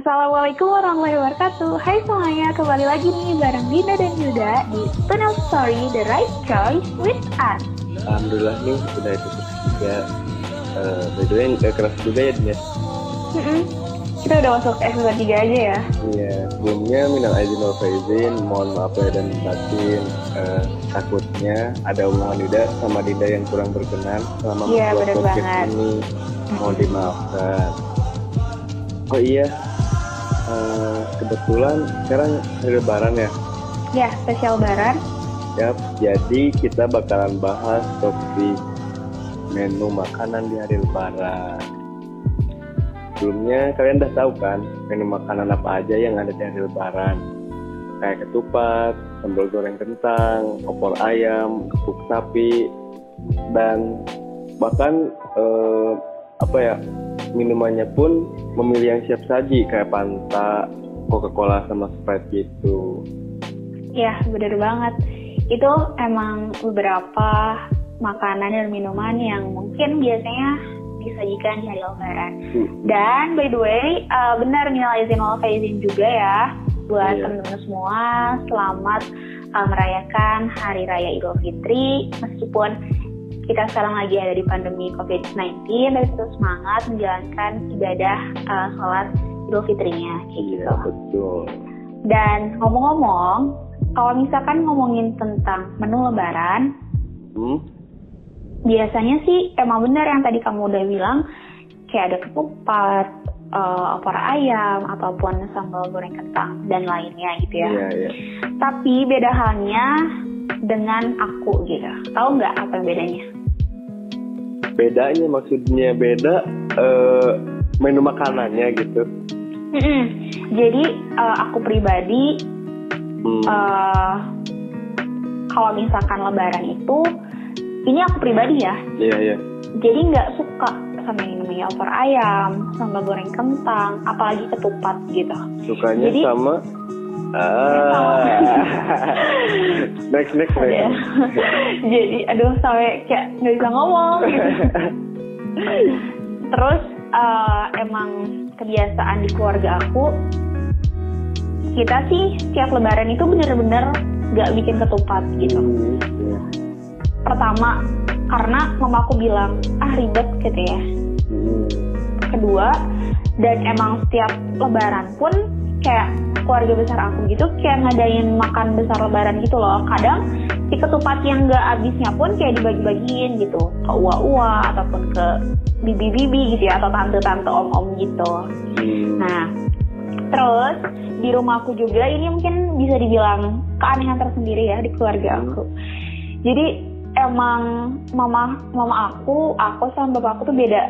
Assalamualaikum warahmatullahi wabarakatuh. Hai semuanya, kembali lagi nih bareng Dinda dan Yuda di Tunnel Story The Right Choice with Us Alhamdulillah nih udah episode ketiga. Uh, By the way keras juga ya Dinda mm Kita udah masuk episode 3 aja ya. Iya, sebelumnya minal aizin wal faizin Mohon maaf lahir dan batin. Uh, Takutnya ada omongan Yuda sama Dinda yang kurang berkenan Selama Iya, membuat podcast banget. ini. Mohon dimaafkan. Oh iya uh, Kebetulan sekarang hari lebaran ya Ya, spesial lebaran Yap, jadi kita bakalan bahas topik menu makanan di hari lebaran. Sebelumnya kalian udah tahu kan menu makanan apa aja yang ada di hari lebaran? Kayak ketupat, sambal goreng kentang, opor ayam, kepuk sapi, dan bahkan eh, apa ya minumannya pun memilih yang siap saji kayak Fanta, Coca-Cola sama Sprite gitu. Ya, bener banget Itu emang beberapa makanan dan minuman yang mungkin biasanya disajikan di hari lebaran Hmm. Dan by the way, uh, benar minal izin wal faizin juga ya buat Iya. teman-teman semua. Selamat uh, merayakan Hari Raya Idul Fitri meskipun kita sekarang lagi ada di pandemi COVID-19 tapi tetap semangat menjalankan ibadah uh, sholat Idul Fitrinya kayak gitu. Iya betul. Dan ngomong-ngomong, kalau misalkan ngomongin tentang menu lebaran, Hmm? biasanya sih emang benar yang tadi kamu udah bilang kayak ada ketupat, eh, opor ayam ataupun sambal goreng kentang dan lainnya gitu ya. Iya iya. Tapi beda halnya dengan aku gitu. Tahu nggak apa bedanya? Bedanya maksudnya beda eh, menu makanannya gitu Mm-mm. Jadi eh, aku pribadi hmm. eh, kalau misalkan Lebaran itu, ini aku pribadi ya. iya iya Jadi nggak suka sama yang namanya opor ayam, sambal goreng kentang, apalagi ketupat gitu. sukanya Jadi- sama ah next next next Jadi aduh sampai kayak nggak bisa ngomong gitu. Terus eh, emang kebiasaan di keluarga aku kita sih setiap lebaran itu bener-bener nggak bikin ketupat gitu. Hmm, iya. Pertama karena mama aku bilang ah ribet gitu ya. Hmm. Kedua dan emang setiap lebaran pun kayak keluarga besar aku gitu kayak ngadain makan besar lebaran gitu loh. Kadang si ketupat yang nggak habisnya pun kayak dibagi-bagiin gitu ke uwa-uwa ataupun ke bibi-bibi gitu ya atau tante-tante om-om gitu. Hmm. Nah, terus di rumahku juga ini mungkin bisa dibilang keanehan tersendiri ya di keluarga aku. Jadi emang mama mama aku, aku sama bapak aku tuh beda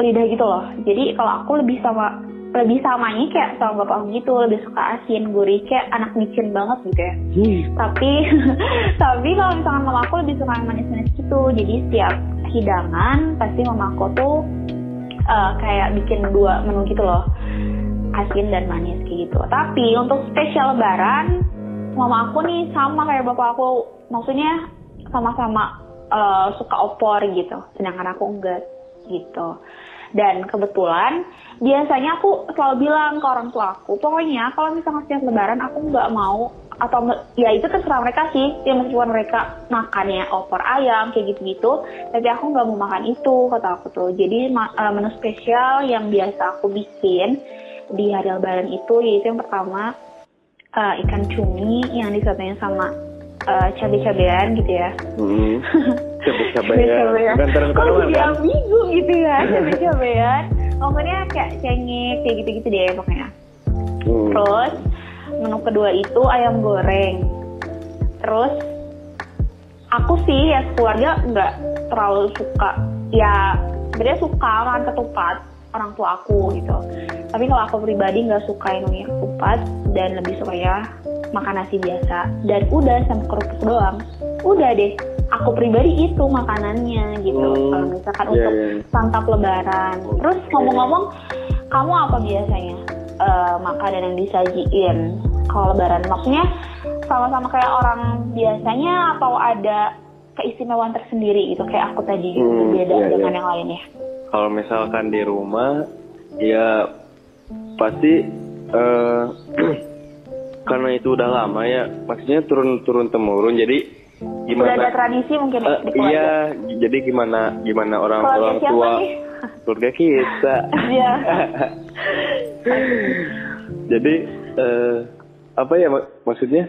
lidah gitu loh. Jadi kalau aku lebih sama lebih samanya kayak sama bapak aku gitu, lebih suka asin, gurih kayak anak micin banget gitu ya. Hmm. Tapi tapi kalau misalkan mama aku lebih suka yang manis-manis gitu. Jadi setiap hidangan pasti mama aku tuh eh, kayak bikin dua menu gitu loh. Asin dan manis kayak gitu. Tapi untuk spesial lebaran mama aku nih sama kayak bapak aku. Maksudnya sama-sama eh, suka opor gitu. Sedangkan aku enggak gitu. Dan kebetulan biasanya aku selalu bilang ke orang tua aku, pokoknya kalau misalnya setiap lebaran aku nggak mau atau ya itu terserah mereka sih, ya meskipun mereka makannya opor ayam kayak gitu-gitu, tapi aku nggak mau makan itu kata aku tuh. Jadi eh, menu spesial yang biasa aku bikin di hari lebaran itu yaitu yang pertama eh, ikan cumi yang disatuin sama eh, cabai-cabean gitu ya. Hmm. Ya. Cabai-cabean. Bukan terang Kok taruhan jadi kan? gitu ya cabai-cabean. Pokoknya kayak cengek kayak gitu-gitu deh pokoknya. Hmm. Terus menu kedua itu ayam goreng. Terus aku sih ya keluarga nggak terlalu suka ya sebenarnya suka makan ketupat orang tua aku gitu. Tapi kalau aku pribadi nggak suka yang namanya ketupat dan lebih suka ya makan nasi biasa dan udah sama kerupuk doang. Udah deh. Aku pribadi itu makanannya gitu. Hmm, Kalau misalkan iya, untuk iya. santap lebaran. Terus Oke. ngomong-ngomong, kamu apa biasanya eh, makanan yang disajiin kalau lebaran? Maksudnya sama-sama kayak orang biasanya atau ada keistimewaan tersendiri gitu kayak aku tadi gitu, Hmm, beda iya, dengan iya. yang lainnya. Kalau misalkan di rumah, ya pasti eh karena itu udah lama ya maksudnya turun turun temurun jadi Udah gimana ada tradisi mungkin Eh, di keluarga. iya jadi gimana gimana orang Keluarga orang tua nih? keluarga kita Iya. jadi eh apa ya mak- maksudnya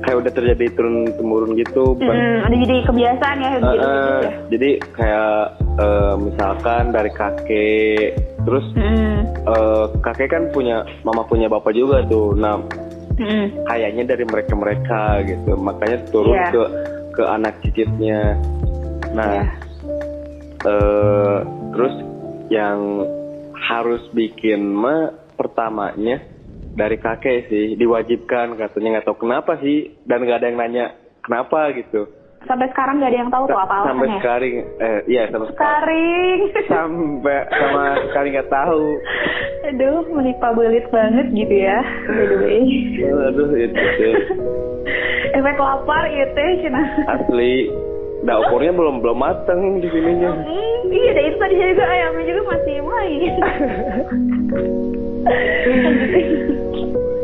kayak udah terjadi turun temurun gitu bukan Hmm, udah jadi kebiasaan ya Eh, gitu, eh, ya. jadi kayak eh, misalkan dari kakek terus Hmm. eh, kakek kan punya mama punya bapak juga tuh nah Hmm. kayaknya dari mereka mereka gitu. Makanya turun Iya. ke ke anak cicitnya. Nah Iya. eh, terus yang harus bikin mah pertamanya dari kakek sih. Diwajibkan katanya. Nggak tahu kenapa sih. Dan nggak ada yang nanya kenapa gitu Sampai sekarang gak ada yang tahu tuh apa sampai alasannya. sekarang eh iya sampai sekarang Karing. sampai sama sekali nggak tahu Aduh, menimpa belit banget gitu ya. By the way. aduh itu tuh Efek lapar itu cina. asli nah ukurnya belum belum mateng di sininya Hmm, iya, dan itu tadi juga ayamnya juga masih main.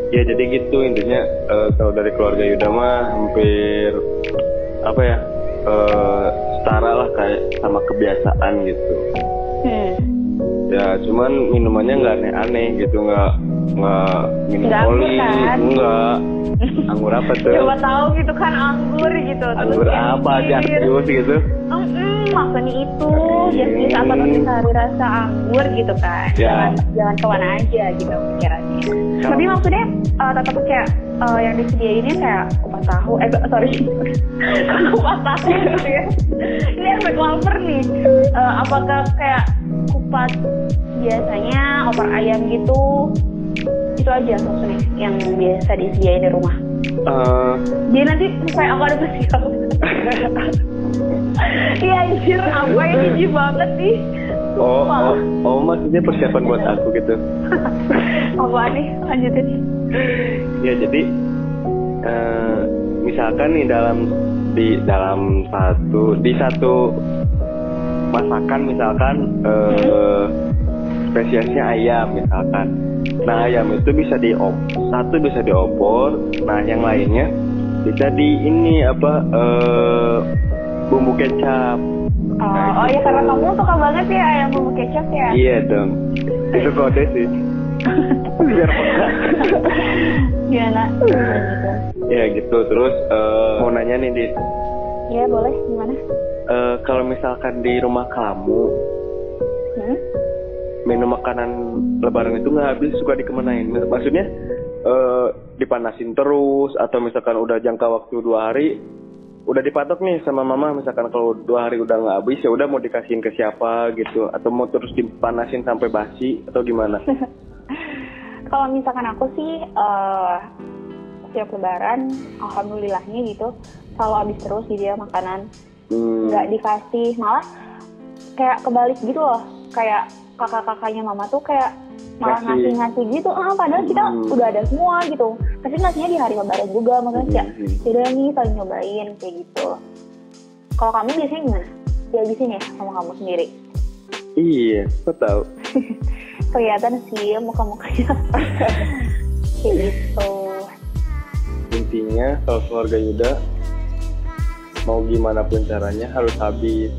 ya jadi gitu intinya eh, kalau dari keluarga Yuda mah hampir apa ya eh, setara lah kayak sama kebiasaan gitu hmm. ya cuman minumannya nggak aneh-aneh gitu nggak nggak minum Nggak anggur oli kan? nggak anggur apa tuh Coba tahu gitu kan anggur gitu. terus anggur apa jangkir. jas jus gitu Hmm, maksudnya itu jus apa tuh mencari rasa anggur gitu kan. Ya. Jangan jangan ke mana aja gitu Tapi maksudnya eh, tetap kayak eh, yang disediainnya kayak kupat tahu. Eh sorry, kupat tahu gitu ya. Ini efek lapar nih. Eh, apakah kayak kupat biasanya opor ayam gitu? Itu aja maksudnya yang biasa disediain di rumah. Eh, Dia nanti kayak aku ada persiapan. Iya anjir, apa jijik banget sih. Oh, Sumpah. oh oh maksudnya persiapan buat aku gitu apa nih? Lanjutin. ya jadi eh, misalkan nih dalam di dalam satu di satu masakan misalkan eh, spesiesnya ayam misalkan nah ayam itu bisa di satu bisa diopor nah yang lainnya bisa di ini apa eh, bumbu kecap Oh, Nah, oh ya karena kamu suka banget ya ayam bumbu kecap ya. iya dong itu kode sih biar. Gimana? Gitu. ya gitu terus eh, mau nanya nih dit Iya boleh, gimana? Eh, kalau misalkan di rumah kamu Hmm? minum makanan lebaran itu nggak habis suka dikemanain maksudnya eh, dipanasin terus atau misalkan udah jangka waktu dua hari udah dipatok nih sama mama misalkan kalau dua hari udah nggak habis ya udah mau dikasihin ke siapa gitu atau mau terus dipanasin sampai basi atau gimana Kalau misalkan aku sih eh setiap lebaran, alhamdulillahnya gitu, selalu habis terus ya makanan. Hmm, nggak dikasih malah kayak kebalik gitu loh kayak kakak-kakaknya mama tuh kayak malah Ngasih. ngasih-ngasih gitu ah padahal kita Hmm. udah ada semua gitu. Tapi ngasihnya di hari lebaran juga makanya kayak Hmm. yaudah nih saling nyobain kayak gitu. Kalau kamu biasanya gimana? Dihabisin ya sama kamu sendiri? Iya kok tahu. Kelihatan sih muka-mukanya. Kayak gitu. Intinya kalau keluarga Yuda mau gimana pun caranya harus habis.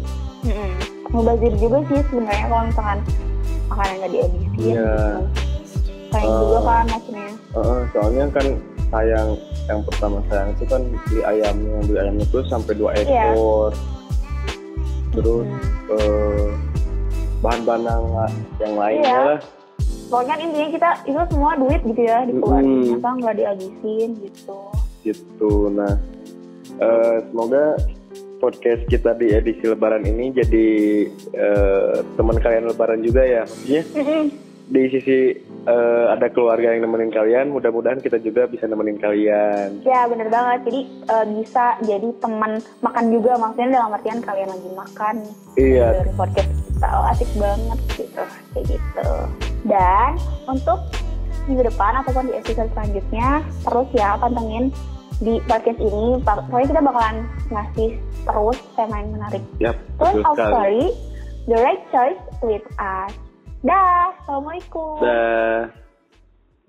Mm-mm. mubazir juga sih sebenarnya kalau misalkan makanan nggak dihabisin Iya. gitu. sayang Eh. juga kan maksudnya Heeh, soalnya kan sayang yang pertama sayang itu kan beli ayamnya beli ayamnya itu sampai dua Iya. ekor terus Hmm. eh, bahan-bahan yang, yang lainnya Iya. lah pokoknya intinya kita itu semua duit gitu ya dikeluarin Mm-mm. ternyata nggak dihabisin gitu gitu nah eh, semoga podcast kita di edisi lebaran ini jadi eh, teman kalian lebaran juga ya maksudnya di sisi eh, ada keluarga yang nemenin kalian mudah-mudahan kita juga bisa nemenin kalian. Ya bener banget. Jadi eh, bisa jadi teman makan juga maksudnya dalam artian kalian lagi makan. Iya. Dari podcast kita. Oh, asik banget gitu. Kayak gitu. Dan untuk minggu depan ataupun di episode selanjutnya terus ya pantengin di podcast ini. Pokoknya kita bakalan ngasih terus tema yang menarik. Sekali. story, the right choice with us. Dah, assalamualaikum. Dah.